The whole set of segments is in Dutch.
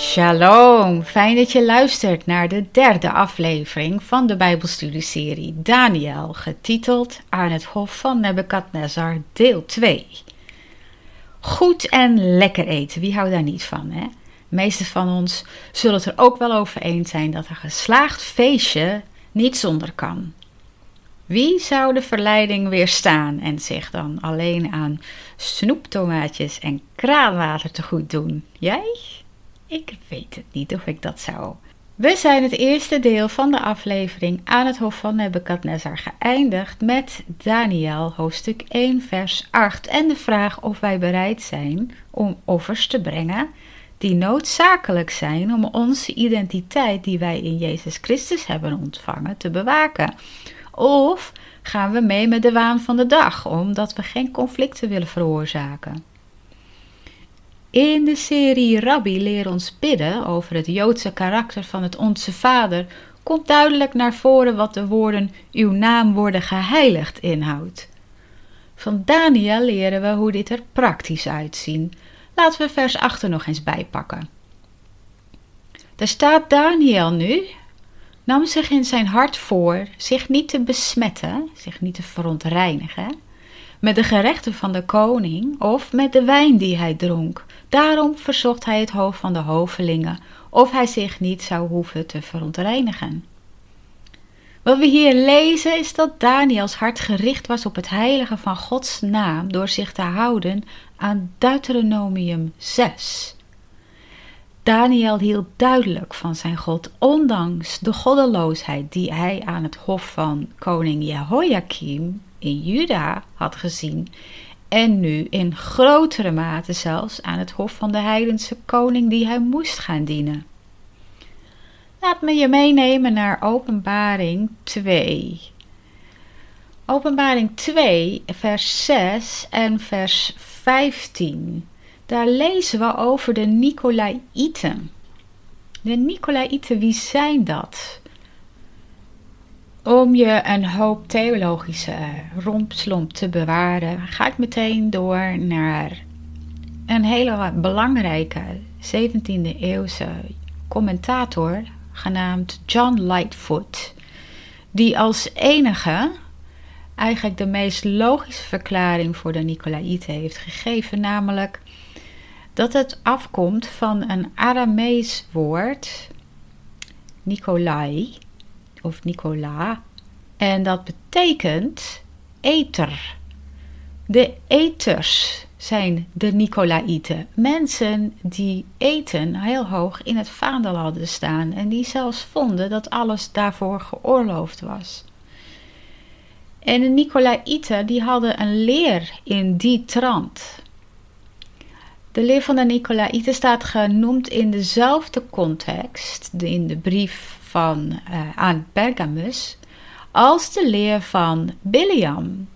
Shalom, fijn dat je luistert naar de derde aflevering van de Bijbelstudieserie Daniel, getiteld Aan het Hof van Nebukadnezar, deel 2. Goed en lekker eten, wie houdt daar niet van, hè? De van ons zullen het er ook wel over eens zijn dat een geslaagd feestje niet zonder kan. Wie zou de verleiding weerstaan en zich dan alleen aan snoeptomaatjes en kraanwater te goed doen? Jij? Ik weet het niet of ik dat zou. We zijn het eerste deel van de aflevering aan het Hof van Nebukadnezar geëindigd met Daniel, hoofdstuk 1, vers 8. En de vraag of wij bereid zijn om offers te brengen die noodzakelijk zijn om onze identiteit die wij in Jezus Christus hebben ontvangen te bewaken. Of gaan we mee met de waan van de dag, omdat we geen conflicten willen veroorzaken? In de serie Rabbi leer ons bidden over het Joodse karakter van het Onze Vader komt duidelijk naar voren wat de woorden uw naam worden geheiligd inhoudt. Van Daniel leren we hoe dit er praktisch uitziet. Laten we vers 8 nog eens bijpakken. Daar staat Daniel nu, nam zich in zijn hart voor zich niet te besmetten, zich niet te verontreinigen, met de gerechten van de koning of met de wijn die hij dronk. Daarom verzocht hij het hoofd van de hovelingen of hij zich niet zou hoeven te verontreinigen. Wat we hier lezen is dat Daniels hart gericht was op het heilige van Gods naam door zich te houden aan Deuteronomium 6. Daniel hield duidelijk van zijn God, ondanks de goddeloosheid die hij aan het hof van koning Jehoiakim in Juda had gezien en nu in grotere mate zelfs aan het hof van de heidense koning die hij moest gaan dienen. Laat me je meenemen naar Openbaring 2. Openbaring 2, vers 6 en vers 15. Daar lezen we over de Nicolaïten. De Nicolaïten, wie zijn dat? Om je een hoop theologische rompslomp te bewaren, ga ik meteen door naar een hele belangrijke 17e eeuwse commentator genaamd John Lightfoot, die als enige eigenlijk de meest logische verklaring voor de Nicolaïten heeft gegeven, namelijk dat het afkomt van een Aramees woord, Nicolai, of Nicola, en dat betekent eter. De eters zijn de Nicolaïten. Mensen die eten heel hoog in het vaandel hadden staan en die zelfs vonden dat alles daarvoor geoorloofd was. En de Nicolaïten die hadden een leer in die trant. De leer van de Nicolaïten staat genoemd in dezelfde context, in de brief van, uh, aan Pergamus, als de leer van Biliam.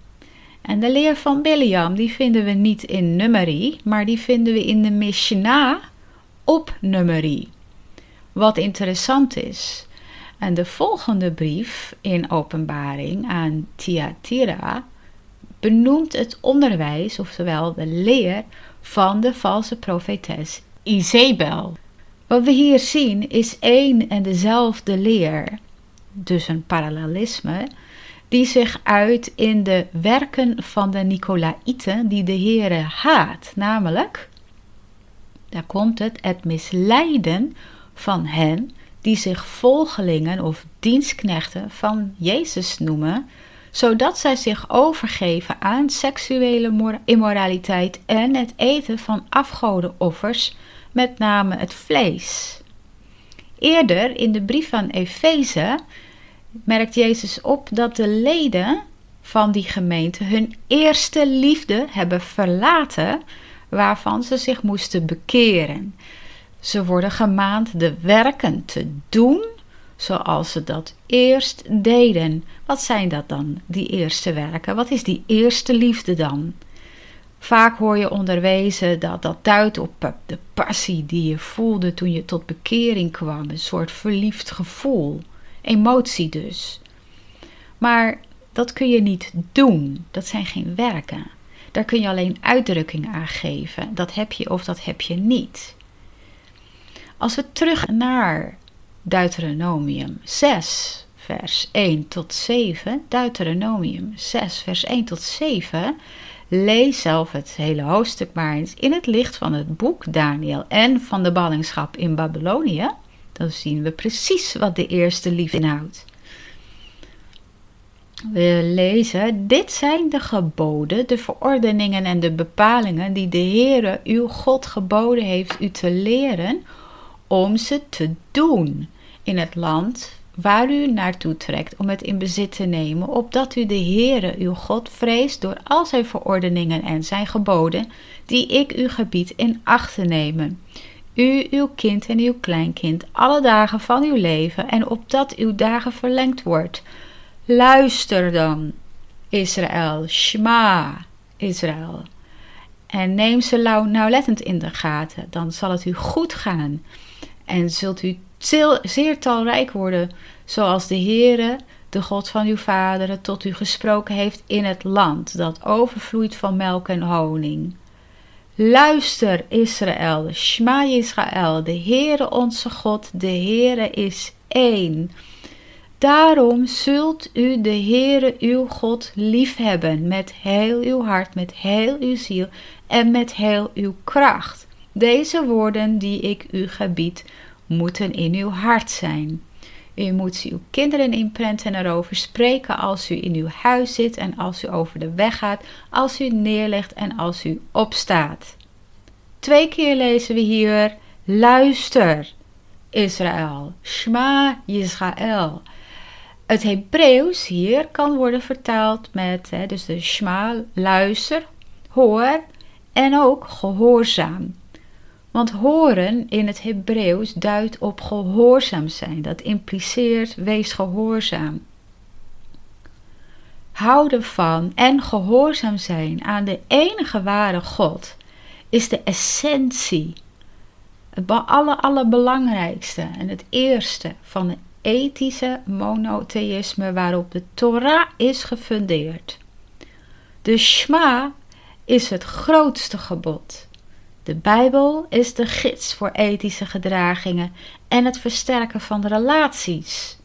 En de leer van Biliam die vinden we niet in Numeri, maar die vinden we in de Mishnah op Numeri. Wat interessant is. En de volgende brief in openbaring aan Thyatira benoemt het onderwijs, oftewel de leer van de valse profetes Isabel. Wat we hier zien is één en dezelfde leer, dus een parallelisme, die zich uit in de werken van de Nicolaïten die de Heere haat, namelijk, daar komt het, het misleiden van hen die zich volgelingen of dienstknechten van Jezus noemen, zodat zij zich overgeven aan seksuele immoraliteit en het eten van afgodenoffers, met name het vlees. Eerder in de brief van Efeze merkt Jezus op dat de leden van die gemeente hun eerste liefde hebben verlaten, waarvan ze zich moesten bekeren. Ze worden gemaand de werken te doen zoals ze dat eerst deden. Wat zijn dat dan, die eerste werken? Wat is die eerste liefde dan? Vaak hoor je onderwezen dat dat duidt op de passie die je voelde toen je tot bekering kwam, een soort verliefd gevoel, emotie dus. Maar dat kun je niet doen, dat zijn geen werken. Daar kun je alleen uitdrukking aan geven. Dat heb je of dat heb je niet. Als we terug naar Deuteronomium 6, vers 1 tot 7, Deuteronomium 6, vers 1 tot 7, lees zelf het hele hoofdstuk maar eens in het licht van het boek Daniel en van de ballingschap in Babylonië. Dan zien we precies wat de eerste liefde inhoudt. We lezen: Dit zijn de geboden, de verordeningen en de bepalingen die de Heere uw God geboden heeft u te leren om ze te doen in het land waar u naartoe trekt om het in bezit te nemen, opdat u de Heere uw God vreest door al zijn verordeningen en zijn geboden, die ik u gebied in acht te nemen. U, uw kind en uw kleinkind, alle dagen van uw leven, en opdat uw dagen verlengd wordt. Luister dan, Israël, Shema, Israël. En neem ze nauwlettend in de gaten, dan zal het u goed gaan en zult u zeer talrijk worden, zoals de Heere, de God van uw vaderen, tot u gesproken heeft in het land dat overvloeit van melk en honing. Luister, Israël, Shma Israël, de Heere onze God, de Heere is één. Daarom zult u de Heere uw God liefhebben met heel uw hart, met heel uw ziel en met heel uw kracht. Deze woorden die ik u gebied, moeten in uw hart zijn. U moet uw kinderen inprenten en erover spreken als u in uw huis zit en als u over de weg gaat, als u neerlegt en als u opstaat. Twee keer lezen we hier: Luister, Israël. Shma Israël. Het Hebreeuws hier kan worden vertaald met, hè, dus de Shma, luister, hoor en ook gehoorzaam. Want horen in het Hebreeuws duidt op gehoorzaam zijn. Dat impliceert wees gehoorzaam. Houden van en gehoorzaam zijn aan de enige ware God is de essentie, het aller, allerbelangrijkste en het eerste van het ethische monotheïsme waarop de Torah is gefundeerd. De Shema is het grootste gebod. De Bijbel is de gids voor ethische gedragingen en het versterken van relaties.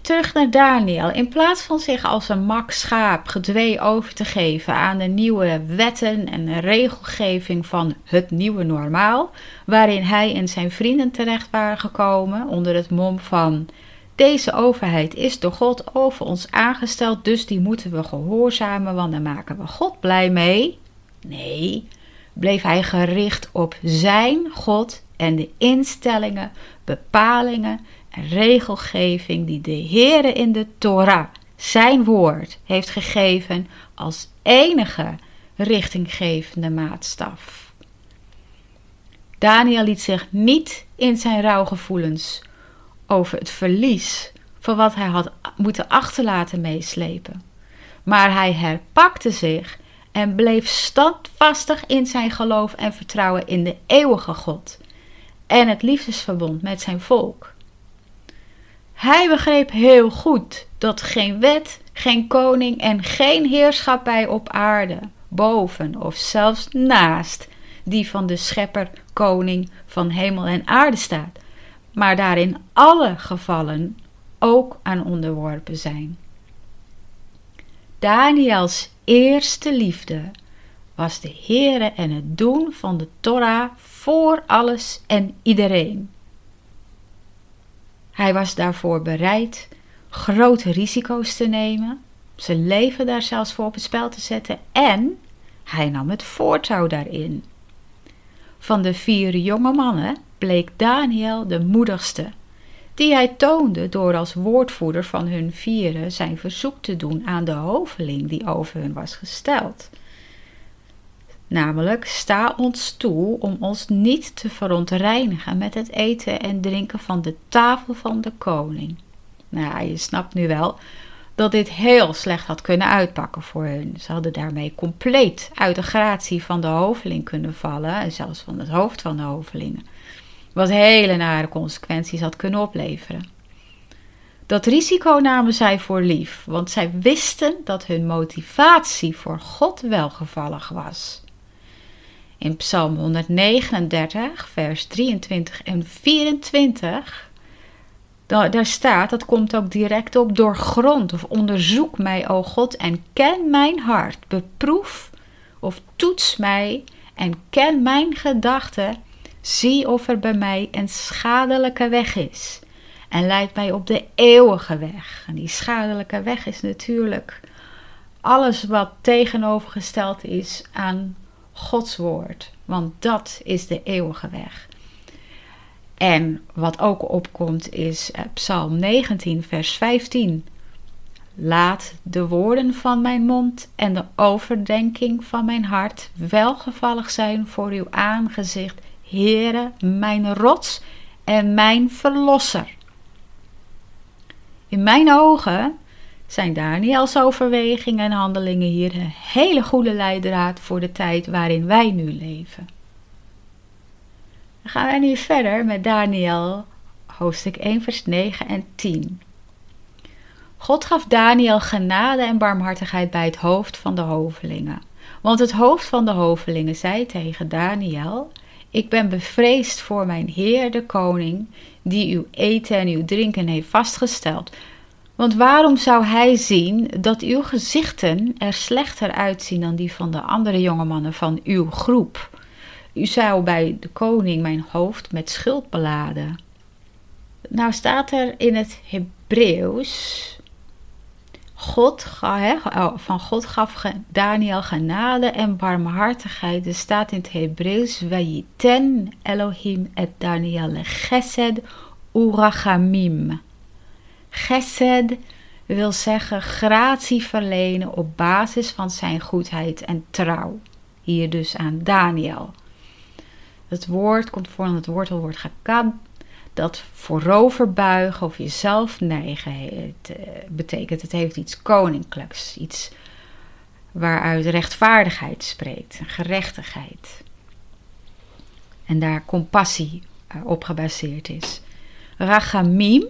Terug naar Daniel. In plaats van zich als een mak schaap gedwee over te geven aan de nieuwe wetten en regelgeving van het nieuwe normaal, waarin hij en zijn vrienden terecht waren gekomen onder het mom van deze overheid is door God over ons aangesteld, dus die moeten we gehoorzamen, want dan maken we God blij mee. Nee, bleef hij gericht op zijn God en de instellingen, bepalingen en regelgeving die de Heere in de Torah, zijn woord, heeft gegeven als enige richtinggevende maatstaf. Daniel liet zich niet in zijn rouwgevoelens over het verlies van wat hij had moeten achterlaten meeslepen. Maar hij herpakte zich en bleef standvastig in zijn geloof en vertrouwen in de eeuwige God en het liefdesverbond met zijn volk. Hij begreep heel goed dat geen wet, geen koning en geen heerschappij op aarde, boven of zelfs naast die van de schepper, koning van hemel en aarde staat, maar daarin alle gevallen ook aan onderworpen zijn. Daniels eerste liefde was de Heere en het doen van de Torah voor alles en iedereen. Hij was daarvoor bereid grote risico's te nemen, zijn leven daar zelfs voor op het spel te zetten en hij nam het voortouw daarin. Van de vier jonge mannen bleek Daniel de moedigste die hij toonde door als woordvoerder van hun vieren zijn verzoek te doen aan de hoveling die over hun was gesteld. Namelijk, sta ons toe om ons niet te verontreinigen met het eten en drinken van de tafel van de koning. Nou je snapt nu wel dat dit heel slecht had kunnen uitpakken voor hun. Ze hadden daarmee compleet uit de gratie van de hoveling kunnen vallen, en zelfs van het hoofd van de hovelingen. Wat hele nare consequenties had kunnen opleveren. Dat risico namen zij voor lief, want zij wisten dat hun motivatie voor God welgevallig was. In Psalm 139, vers 23 en 24, daar staat, dat komt ook direct op, doorgrond of onderzoek mij, o God, en ken mijn hart. Beproef of toets mij en ken mijn gedachten. Zie of er bij mij een schadelijke weg is. En leid mij op de eeuwige weg. En die schadelijke weg is natuurlijk alles wat tegenovergesteld is aan Gods woord. Want dat is de eeuwige weg. En wat ook opkomt is eh, Psalm 19, vers 15. Laat de woorden van mijn mond en de overdenking van mijn hart welgevallig zijn voor uw aangezicht, Heere, mijn rots en mijn verlosser. In mijn ogen zijn Daniels overwegingen en handelingen hier een hele goede leidraad voor de tijd waarin wij nu leven. Dan gaan wij nu verder met Daniel, hoofdstuk 1, vers 9 en 10. God gaf Daniel genade en barmhartigheid bij het hoofd van de hovelingen. Want het hoofd van de hovelingen zei tegen Daniel: Ik ben bevreesd voor mijn Heer de Koning, die uw eten en uw drinken heeft vastgesteld. Want waarom zou hij zien dat uw gezichten er slechter uitzien dan die van de andere jonge mannen van uw groep? U zou bij de koning mijn hoofd met schuld beladen. Nou staat er in het Hebreeuws. God, oh, van God gaf Daniel genade en barmhartigheid. Er staat in het Hebreeuws: Vayiten Elohim et Daniel gesed urachamim. Gesed wil zeggen gratie verlenen op basis van zijn goedheid en trouw. Hier dus aan Daniel. Het woord komt voor het wortelwoord gekad, dat voorover buigen of jezelf neigen het, uh, betekent. Het heeft iets koninklijks, iets waaruit rechtvaardigheid spreekt, gerechtigheid. En daar compassie uh, op gebaseerd is. Rachamim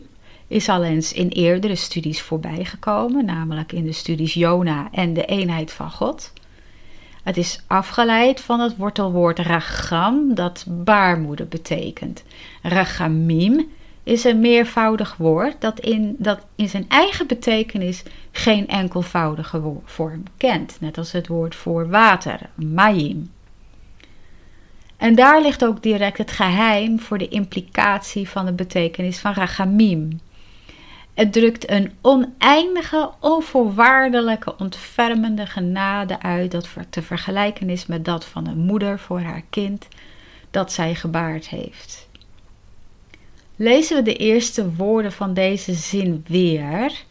is al eens in eerdere studies voorbijgekomen, namelijk in de studies Jona en de eenheid van God. Het is afgeleid van het wortelwoord ragam, dat baarmoeder betekent. Ragamim is een meervoudig woord dat in, dat in zijn eigen betekenis geen enkelvoudige vorm kent, net als het woord voor water, mayim. En daar ligt ook direct het geheim voor de implicatie van de betekenis van ragamim. Het drukt een oneindige, onvoorwaardelijke, ontfermende genade uit dat te vergelijken is met dat van een moeder voor haar kind dat zij gebaard heeft. Lezen we de eerste woorden van deze zin weer.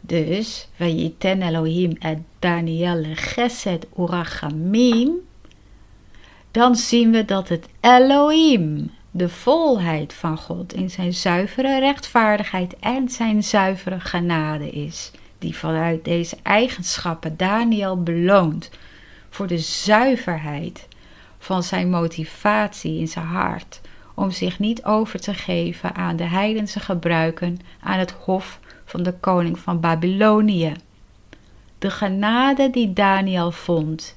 Dus, Vayiten Elohim et Daniel Gesed Urachamim. Dan zien we dat het Elohim, de volheid van God in zijn zuivere rechtvaardigheid en zijn zuivere genade is, die vanuit deze eigenschappen Daniel beloont voor de zuiverheid van zijn motivatie in zijn hart om zich niet over te geven aan de heidense gebruiken aan het hof van de koning van Babylonië. De genade die Daniel vond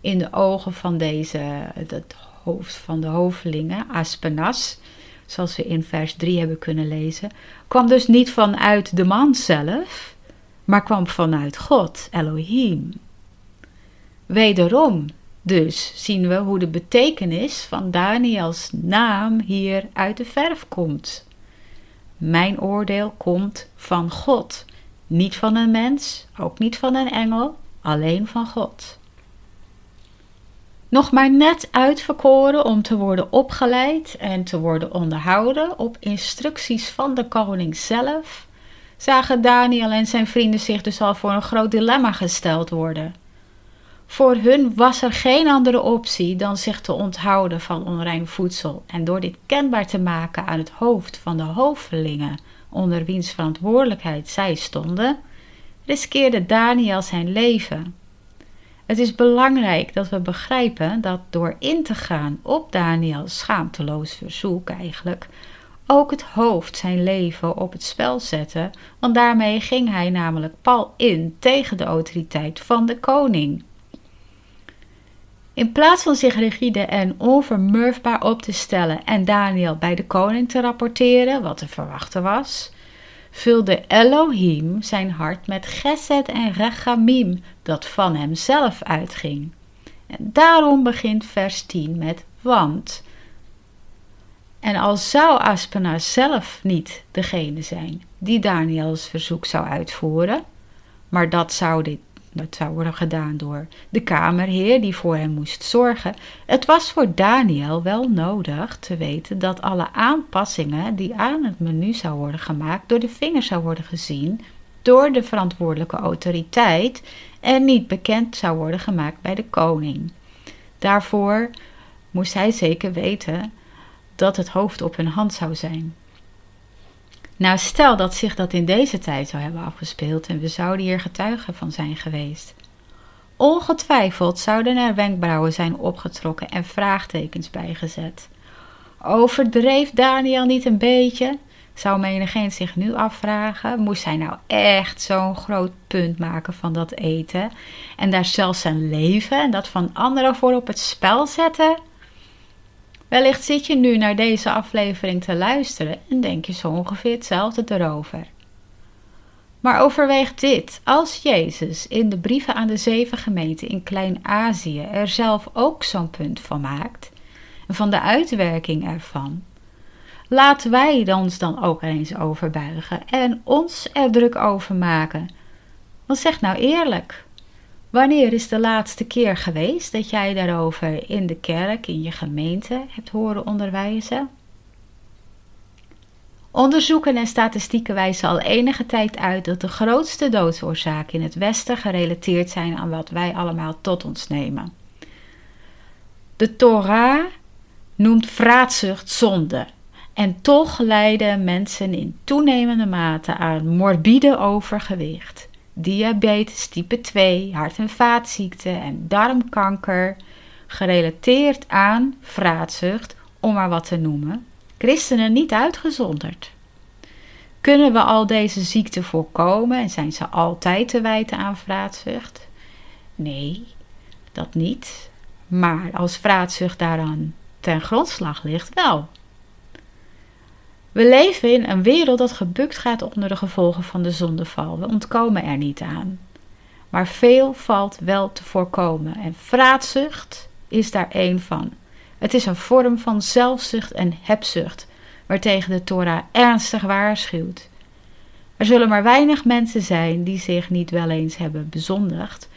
in de ogen van deze, het hoofd van de hovelingen, Aspenas, zoals we in vers 3 hebben kunnen lezen, kwam dus niet vanuit de man zelf, maar kwam vanuit God, Elohim. Wederom dus zien we hoe de betekenis van Daniels naam hier uit de verf komt. Mijn oordeel komt van God, niet van een mens, ook niet van een engel, alleen van God nog maar net uitverkoren om te worden opgeleid en te worden onderhouden op instructies van de koning zelf, zagen Daniel en zijn vrienden zich dus al voor een groot dilemma gesteld worden. Voor hun was er geen andere optie dan zich te onthouden van onrein voedsel en door dit kenbaar te maken aan het hoofd van de hovelingen onder wiens verantwoordelijkheid zij stonden, riskeerde Daniel zijn leven. Het is belangrijk dat we begrijpen dat door in te gaan op Daniels schaamteloos verzoek eigenlijk, ook het hoofd zijn leven op het spel zette, want daarmee ging hij namelijk pal in tegen de autoriteit van de koning. In plaats van zich rigide en onvermurfbaar op te stellen en Daniel bij de koning te rapporteren, wat te verwachten was, vulde Elohim zijn hart met Geset en Rechamim, dat van hemzelf uitging. En daarom begint vers 10 met want. En al zou Aspenaar zelf niet degene zijn die Daniels verzoek zou uitvoeren, maar dat zou dit dat zou worden gedaan door de kamerheer die voor hem moest zorgen. Het was voor Daniel wel nodig te weten dat alle aanpassingen die aan het menu zou worden gemaakt door de vinger zou worden gezien door de verantwoordelijke autoriteit en niet bekend zou worden gemaakt bij de koning. Daarvoor moest hij zeker weten dat het hoofd op hun hand zou zijn. Nou, stel dat zich dat in deze tijd zou hebben afgespeeld en we zouden hier getuigen van zijn geweest. Ongetwijfeld zouden er wenkbrauwen zijn opgetrokken en vraagtekens bijgezet. Overdreef Daniel niet een beetje? Zou menigeen zich nu afvragen: moest hij nou echt zo'n groot punt maken van dat eten en daar zelfs zijn leven en dat van anderen voor op het spel zetten? Wellicht zit je nu naar deze aflevering te luisteren en denk je zo ongeveer hetzelfde erover. Maar overweeg dit: als Jezus in de brieven aan de zeven gemeenten in Klein-Azië er zelf ook zo'n punt van maakt, en van de uitwerking ervan, laten wij ons dan ook eens overbuigen en ons er druk over maken. Want zeg nou eerlijk, Wanneer is de laatste keer geweest dat jij daarover in de kerk, in je gemeente hebt horen onderwijzen? Onderzoeken en statistieken wijzen al enige tijd uit dat de grootste doodsoorzaken in het Westen gerelateerd zijn aan wat wij allemaal tot ons nemen. De Torah noemt vraatzucht zonde. En toch lijden mensen in toenemende mate aan morbide overgewicht diabetes type 2, hart- en vaatziekten en darmkanker, gerelateerd aan vraatzucht, om maar wat te noemen, christenen niet uitgezonderd. Kunnen we al deze ziekten voorkomen en zijn ze altijd te wijten aan vraatzucht? Nee, dat niet. Maar als vraatzucht daaraan ten grondslag ligt, wel. We leven in een wereld dat gebukt gaat onder de gevolgen van de zondeval. We ontkomen er niet aan. Maar veel valt wel te voorkomen en vraatzucht is daar één van. Het is een vorm van zelfzucht en hebzucht, waartegen de Torah ernstig waarschuwt. Er zullen maar weinig mensen zijn die zich niet wel eens hebben bezondigd.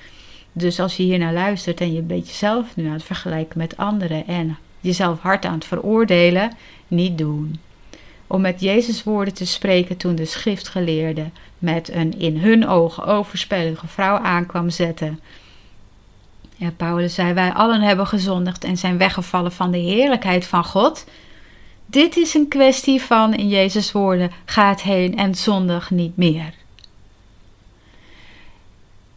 Dus als je hier naar luistert en je bent jezelf nu aan het vergelijken met anderen en jezelf hard aan het veroordelen, niet doen om met Jezus woorden te spreken toen de schriftgeleerde met een in hun ogen overspelige vrouw aankwam zetten. Ja, Paulus zei: Wij allen hebben gezondigd en zijn weggevallen van de heerlijkheid van God. Dit is een kwestie van, in Jezus' woorden, gaat heen en zondig niet meer.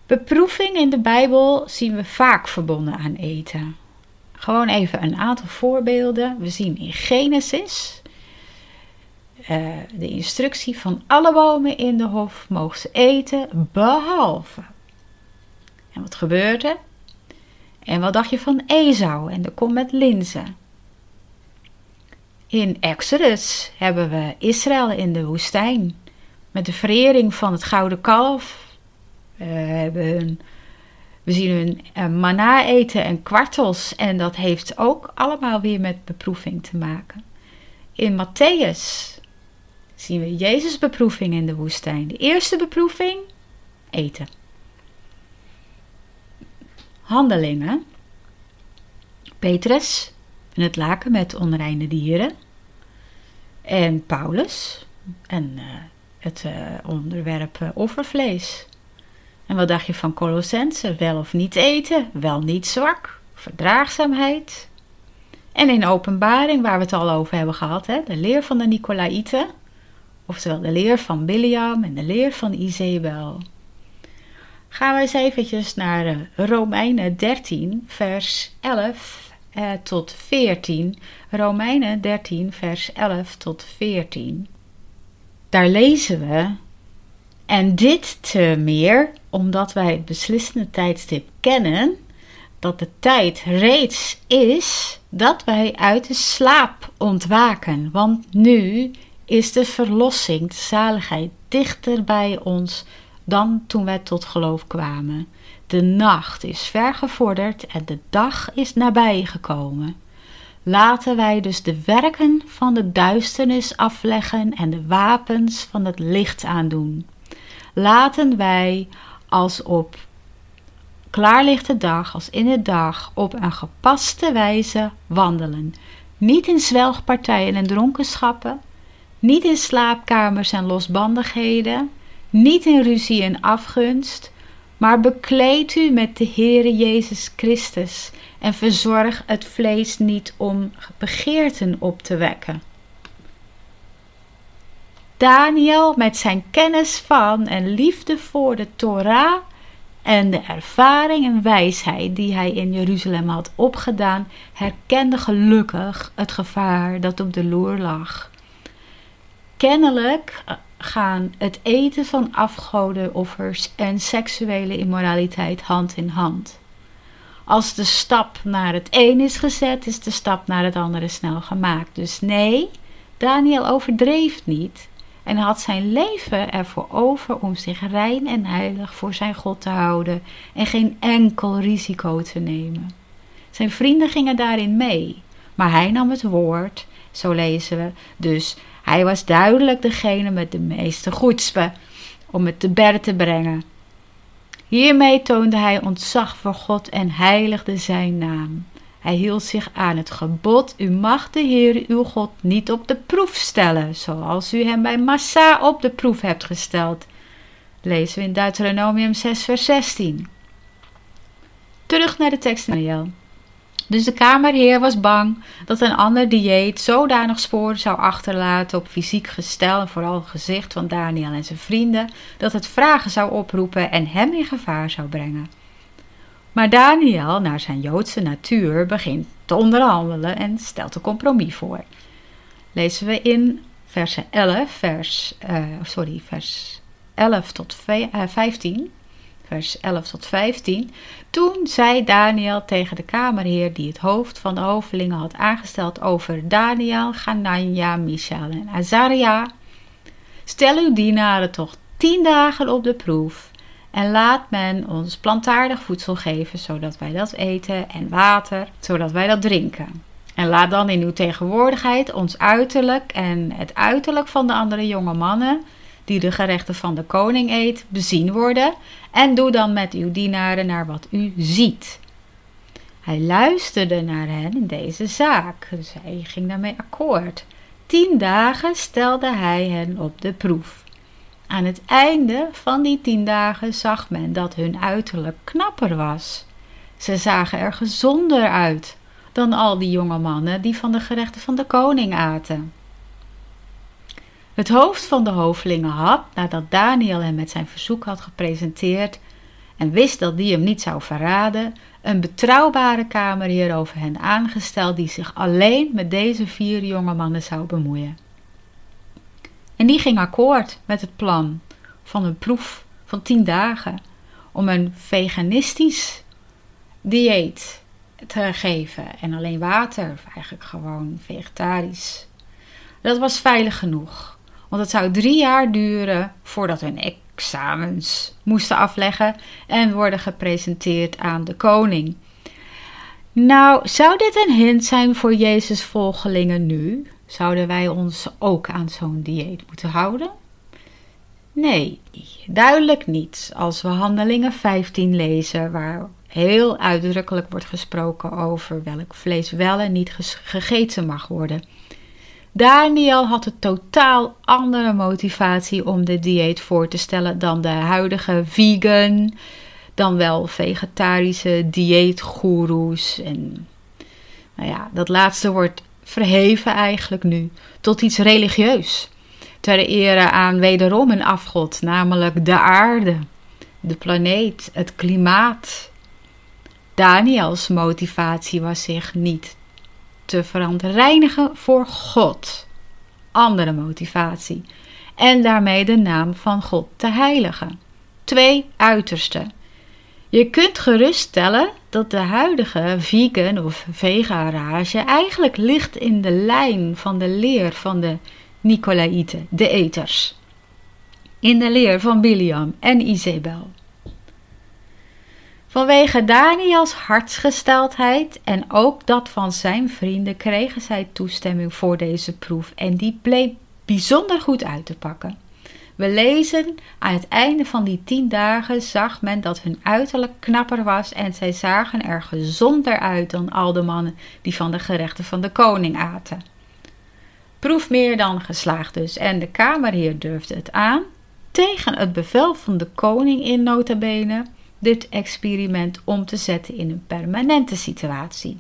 Beproeving in de Bijbel zien we vaak verbonden aan eten. Gewoon even een aantal voorbeelden. We zien in Genesis uh, de instructie van alle bomen in de hof mogen ze eten, behalve. En wat gebeurde? En wat dacht je van Esau en de kom met linzen? In Exodus hebben we Israël in de woestijn met de verering van het gouden kalf. We, hebben we zien hun uh, manna eten en kwartels en dat heeft ook allemaal weer met beproeving te maken. In Matthäus zien we Jezus' beproeving in de woestijn. De eerste beproeving, eten. Handelingen. Petrus en het laken met onreine dieren. En Paulus en uh, het uh, onderwerp uh, offervlees. En wat dacht je van Colossense? Wel of niet eten, wel niet zwak, verdraagzaamheid. En in openbaring, waar we het al over hebben gehad, hè, de leer van de Nicolaïten, oftewel de leer van Biliam en de leer van Izebel. Gaan we eens eventjes naar eh, Romeinen 13, vers 11 eh, tot 14. Romeinen 13, vers 11 tot 14. Daar lezen we. En dit te meer omdat wij het beslissende tijdstip kennen, dat de tijd reeds is dat wij uit de slaap ontwaken. Want nu is de verlossing, de zaligheid, dichter bij ons dan toen wij tot geloof kwamen. De nacht is vergevorderd en de dag is nabij gekomen. Laten wij dus de werken van de duisternis afleggen en de wapens van het licht aandoen. Laten wij als op klaarlichte dag, als in de dag, op een gepaste wijze wandelen. Niet in zwelgpartijen en dronkenschappen, niet in slaapkamers en losbandigheden, niet in ruzie en afgunst, maar bekleed u met de Heere Jezus Christus en verzorg het vlees niet om begeerten op te wekken. Daniel met zijn kennis van en liefde voor de Torah en de ervaring en wijsheid die hij in Jeruzalem had opgedaan, herkende gelukkig het gevaar dat op de loer lag. Kennelijk gaan het eten van afgodenoffers en seksuele immoraliteit hand in hand. Als de stap naar het een is gezet, is de stap naar het andere snel gemaakt. Dus nee, Daniel overdreef niet en had zijn leven ervoor over om zich rein en heilig voor zijn God te houden en geen enkel risico te nemen. Zijn vrienden gingen daarin mee, maar hij nam het woord, zo lezen we, dus hij was duidelijk degene met de meeste goedspe om het te berden te brengen. Hiermee toonde hij ontzag voor God en heiligde zijn naam. Hij hield zich aan het gebod: U mag de Heer uw God niet op de proef stellen, zoals u hem bij Massa op de proef hebt gesteld. Lezen we in Deuteronomium 6, vers 16. Terug naar de tekst Daniel. Dus de kamerheer was bang dat een ander dieet zodanig sporen zou achterlaten op fysiek gestel en vooral het gezicht van Daniel en zijn vrienden, dat het vragen zou oproepen en hem in gevaar zou brengen. Maar Daniel, naar zijn Joodse natuur, begint te onderhandelen en stelt een compromis voor. Lezen we in vers 11, vers, uh, sorry, vers 11 tot 15 vers 11 tot 15. Toen zei Daniel tegen de kamerheer die het hoofd van de hovelingen had aangesteld over Daniel, Ganania, Mishael en Azaria. Stel uw dienaren toch tien dagen op de proef en laat men ons plantaardig voedsel geven, zodat wij dat eten en water, zodat wij dat drinken. En laat dan in uw tegenwoordigheid ons uiterlijk en het uiterlijk van de andere jonge mannen die de gerechten van de koning eet, bezien worden, en doe dan met uw dienaren naar wat u ziet. Hij luisterde naar hen in deze zaak, dus hij ging daarmee akkoord. Tien dagen stelde hij hen op de proef. Aan het einde van die tien dagen zag men dat hun uiterlijk knapper was. Ze zagen er gezonder uit dan al die jonge mannen die van de gerechten van de koning aten. Het hoofd van de hovelingen had, nadat Daniel hem met zijn verzoek had gepresenteerd en wist dat die hem niet zou verraden, een betrouwbare kamerheer over hen aangesteld die zich alleen met deze vier jonge mannen zou bemoeien. En die ging akkoord met het plan van een proef van tien dagen om een veganistisch dieet te geven en alleen water, of eigenlijk gewoon vegetarisch. Dat was veilig genoeg. Want het zou drie jaar duren voordat hun examens moesten afleggen en worden gepresenteerd aan de koning. Nou, zou dit een hint zijn voor Jezus' volgelingen nu? Zouden wij ons ook aan zo'n dieet moeten houden? Nee, duidelijk niet. Als we Handelingen 15 lezen, waar heel uitdrukkelijk wordt gesproken over welk vlees wel en niet gegeten mag worden. Daniel had een totaal andere motivatie om de dieet voor te stellen dan de huidige vegan, dan wel vegetarische dieetgoeroes. En nou ja, dat laatste wordt verheven eigenlijk nu tot iets religieus. Ter ere aan wederom een afgod, namelijk de aarde, de planeet, het klimaat. Daniels motivatie was zich niet te verontreinigen voor God. Andere motivatie. En daarmee de naam van God te heiligen. Twee uitersten. Je kunt geruststellen dat de huidige vegan of vegarage eigenlijk ligt in de lijn van de leer van de Nicolaïten, de eters. In de leer van Biliam en Isabel. Vanwege Daniels hartsgesteldheid en ook dat van zijn vrienden kregen zij toestemming voor deze proef en die bleek bijzonder goed uit te pakken. We lezen aan het einde van die tien dagen zag men dat hun uiterlijk knapper was en zij zagen er gezonder uit dan al de mannen die van de gerechten van de koning aten. Proef meer dan geslaagd dus en de kamerheer durfde het aan, tegen het bevel van de koning in notabene, dit experiment om te zetten in een permanente situatie.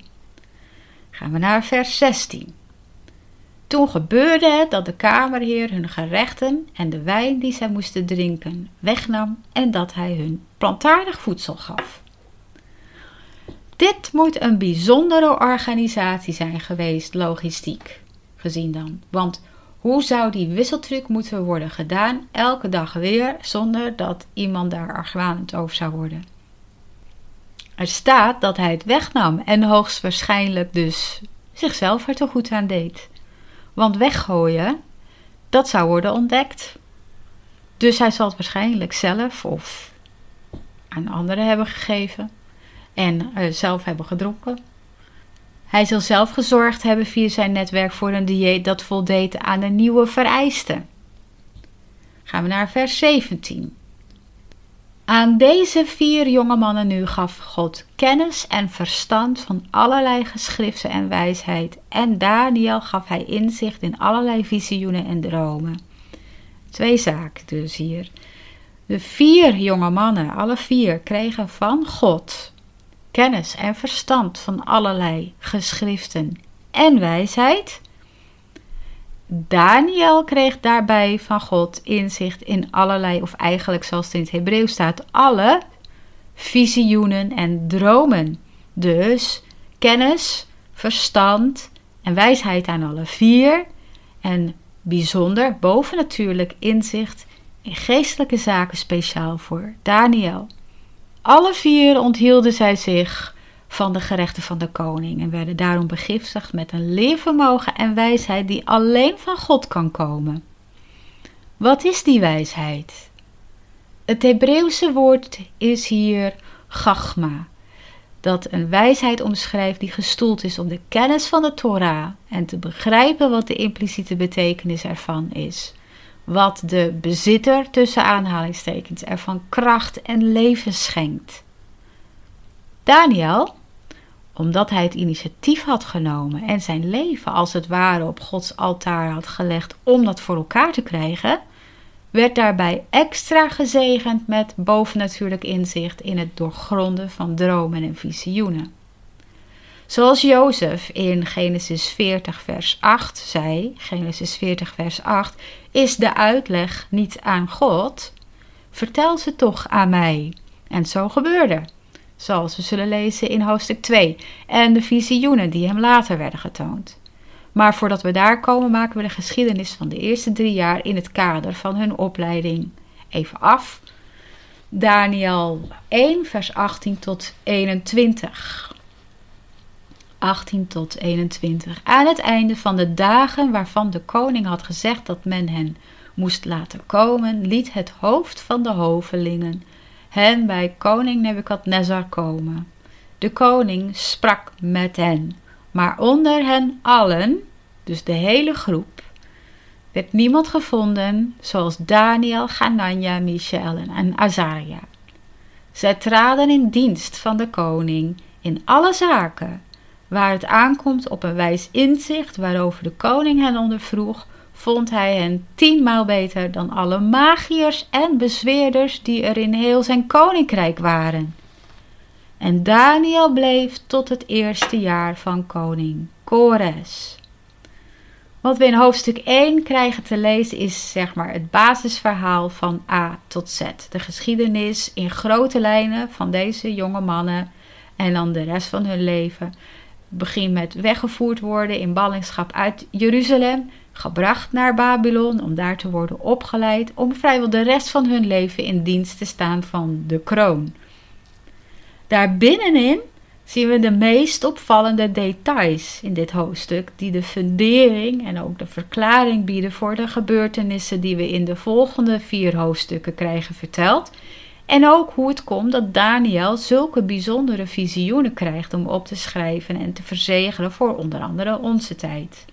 Gaan we naar vers 16. Toen gebeurde het dat de kamerheer hun gerechten en de wijn die zij moesten drinken wegnam en dat hij hun plantaardig voedsel gaf. Dit moet een bijzondere organisatie zijn geweest, logistiek gezien dan. Want hoe zou die wisseltruc moeten worden gedaan, elke dag weer, zonder dat iemand daar argwanend over zou worden? Er staat dat hij het wegnam en hoogstwaarschijnlijk dus zichzelf er te goed aan deed. Want weggooien, dat zou worden ontdekt. Dus hij zal het waarschijnlijk zelf of aan anderen hebben gegeven en uh, zelf hebben gedronken. Hij zal zelf gezorgd hebben via zijn netwerk voor een dieet dat voldeed aan de nieuwe vereisten. Gaan we naar vers 17. Aan deze vier jonge mannen nu gaf God kennis en verstand van allerlei geschriften en wijsheid. En Daniel gaf hij inzicht in allerlei visioenen en dromen. Twee zaken dus hier. De vier jonge mannen, alle vier, kregen van God kennis en verstand van allerlei geschriften en wijsheid. Daniel kreeg daarbij van God inzicht in allerlei, of eigenlijk zoals het in het Hebreeuws staat, alle visioenen en dromen. Dus kennis, verstand en wijsheid aan alle vier. En bijzonder bovennatuurlijk inzicht in geestelijke zaken speciaal voor Daniel. Alle vier onthielden zij zich van de gerechten van de koning en werden daarom begiftigd met een leervermogen en wijsheid die alleen van God kan komen. Wat is die wijsheid? Het Hebreeuwse woord is hier gachma, dat een wijsheid omschrijft die gestoeld is om de kennis van de Torah en te begrijpen wat de impliciete betekenis ervan is. Wat de bezitter tussen aanhalingstekens ervan kracht en leven schenkt. Daniel omdat hij het initiatief had genomen en zijn leven als het ware op Gods altaar had gelegd om dat voor elkaar te krijgen, werd daarbij extra gezegend met bovennatuurlijk inzicht in het doorgronden van dromen en visioenen. Zoals Jozef in Genesis 40, vers 8 zei: Genesis 40, vers 8: Is de uitleg niet aan God? Vertel ze toch aan mij. En zo gebeurde zoals we zullen lezen in hoofdstuk 2, en de visioenen die hem later werden getoond. Maar voordat we daar komen, maken we de geschiedenis van de eerste drie jaar in het kader van hun opleiding even af. Daniel 1, vers 18 tot 21. 18 tot 21. Aan het einde van de dagen waarvan de koning had gezegd dat men hen moest laten komen, liet het hoofd van de hovelingen hen bij koning Nebukadnezar komen. De koning sprak met hen, maar onder hen allen, dus de hele groep, werd niemand gevonden zoals Daniel, Ganania, Michel en Azaria. Zij traden in dienst van de koning in alle zaken, waar het aankomt op een wijs inzicht waarover de koning hen ondervroeg, vond hij hen tienmaal beter dan alle magiërs en bezweerders die er in heel zijn koninkrijk waren. En Daniel bleef tot het eerste jaar van koning Kores. Wat we in hoofdstuk 1 krijgen te lezen is zeg maar het basisverhaal van A tot Z. De geschiedenis in grote lijnen van deze jonge mannen en dan de rest van hun leven. Begin met weggevoerd worden in ballingschap uit Jeruzalem, gebracht naar Babylon om daar te worden opgeleid, om vrijwel de rest van hun leven in dienst te staan van de kroon. Daar binnenin zien we de meest opvallende details in dit hoofdstuk, die de fundering en ook de verklaring bieden voor de gebeurtenissen die we in de volgende vier hoofdstukken krijgen verteld. En ook hoe het komt dat Daniel zulke bijzondere visioenen krijgt om op te schrijven en te verzegelen voor onder andere onze tijd.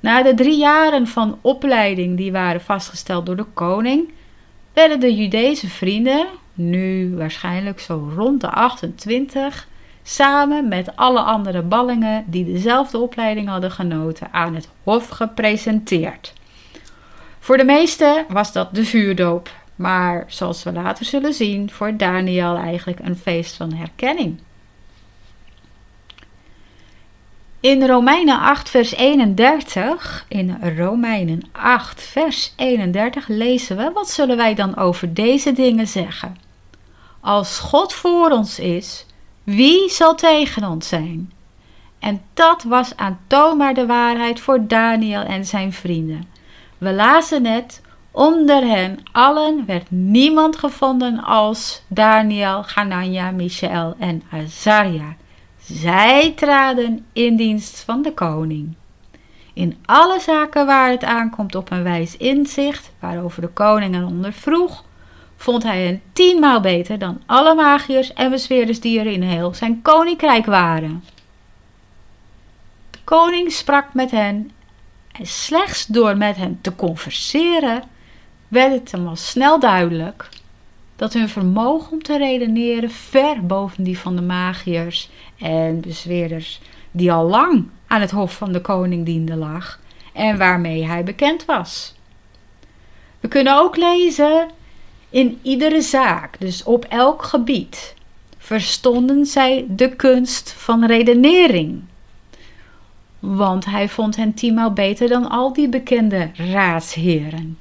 Na de drie jaren van opleiding die waren vastgesteld door de koning, werden de Judese vrienden, nu waarschijnlijk zo rond de 28, samen met alle andere ballingen die dezelfde opleiding hadden genoten, aan het hof gepresenteerd. Voor de meesten was dat de vuurdoop, maar zoals we later zullen zien, voor Daniel eigenlijk een feest van herkenning. In Romeinen 8, vers 31, in Romeinen 8, vers 31 lezen we: Wat zullen wij dan over deze dingen zeggen? Als God voor ons is, wie zal tegen ons zijn? En dat was aantoonbaar de waarheid voor Daniel en zijn vrienden. We lazen net, onder hen allen werd niemand gevonden als Daniel, Hanania, Michael en Azaria. Zij traden in dienst van de koning. In alle zaken waar het aankomt op een wijs inzicht, waarover de koning hen ondervroeg, vond hij hen tienmaal beter dan alle magiërs en bezweerders die er in heel zijn koninkrijk waren. De koning sprak met hen en slechts door met hen te converseren werd het hem al snel duidelijk dat hun vermogen om te redeneren ver boven die van de magiërs en bezweerders die al lang aan het hof van de koning diende lag en waarmee hij bekend was. We kunnen ook lezen in iedere zaak, dus op elk gebied, verstonden zij de kunst van redenering. Want hij vond hen tienmaal beter dan al die bekende raadsheren.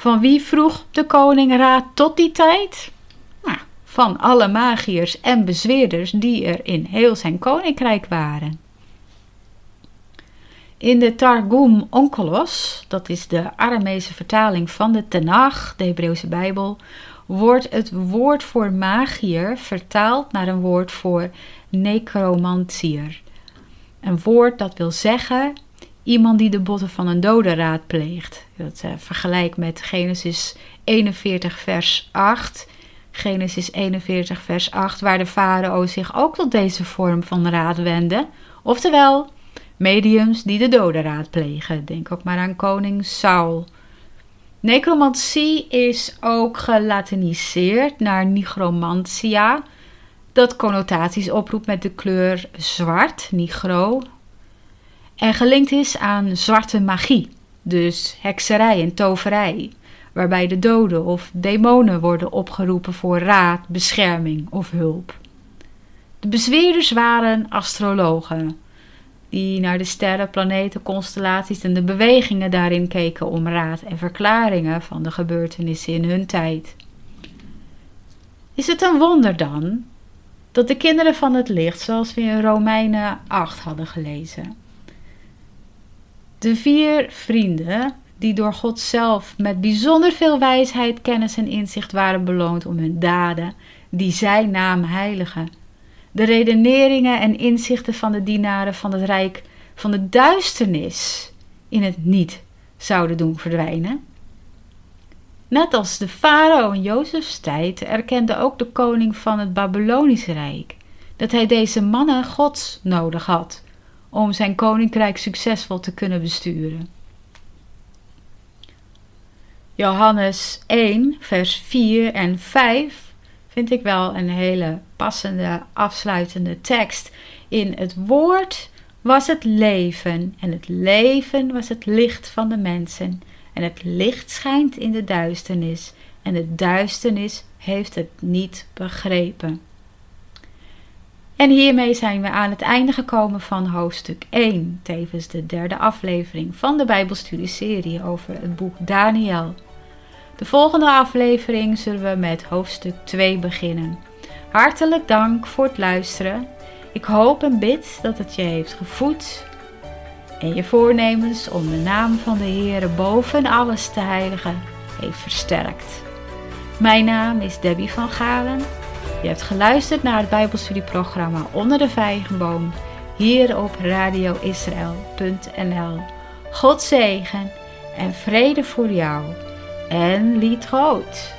Van wie vroeg de koning raad tot die tijd? Nou, van alle magiërs en bezweerders die er in heel zijn koninkrijk waren. In de Targum Onkelos, dat is de Aramese vertaling van de Tenach, de Hebreeuwse Bijbel, wordt het woord voor magier vertaald naar een woord voor necromantier. Een woord dat wil zeggen iemand die de botten van een dode raadpleegt. Dat uh, vergelijk met Genesis 41 vers 8. Genesis 41 vers 8, waar de farao zich ook tot deze vorm van raad wendde. Oftewel, mediums die de doden raadplegen. Denk ook maar aan koning Saul. Necromantie is ook gelatiniseerd naar nigromantia, dat connotaties oproept met de kleur zwart, nigro, en gelinkt is aan zwarte magie, dus hekserij en toverij, waarbij de doden of demonen worden opgeroepen voor raad, bescherming of hulp. De bezweerders waren astrologen, die naar de sterren, planeten, constellaties en de bewegingen daarin keken om raad en verklaringen van de gebeurtenissen in hun tijd. Is het een wonder dan dat de kinderen van het licht, zoals we in Romeinen 8 hadden gelezen, de vier vrienden, die door God zelf met bijzonder veel wijsheid, kennis en inzicht waren beloond om hun daden, die zij naam heiligen, de redeneringen en inzichten van de dienaren van het rijk van de duisternis in het niet zouden doen verdwijnen. Net als de farao in Jozefs tijd erkende ook de koning van het Babylonische Rijk dat hij deze mannen Gods nodig had om zijn koninkrijk succesvol te kunnen besturen. Johannes 1, vers 4 en 5 vind ik wel een hele passende afsluitende tekst. In het woord was het leven en het leven was het licht van de mensen. En het licht schijnt in de duisternis en de duisternis heeft het niet begrepen. En hiermee zijn we aan het einde gekomen van hoofdstuk 1, tevens de derde aflevering van de Bijbelstudieserie over het boek Daniel. De volgende aflevering zullen we met hoofdstuk 2 beginnen. Hartelijk dank voor het luisteren. Ik hoop en bid dat het je heeft gevoed en je voornemens om de naam van de Heer boven alles te heiligen heeft versterkt. Mijn naam is Debbie van Galen. Je hebt geluisterd naar het Bijbelstudieprogramma Onder de Vijgenboom hier op radioisrael.nl. God zegen en vrede voor jou en lied groot.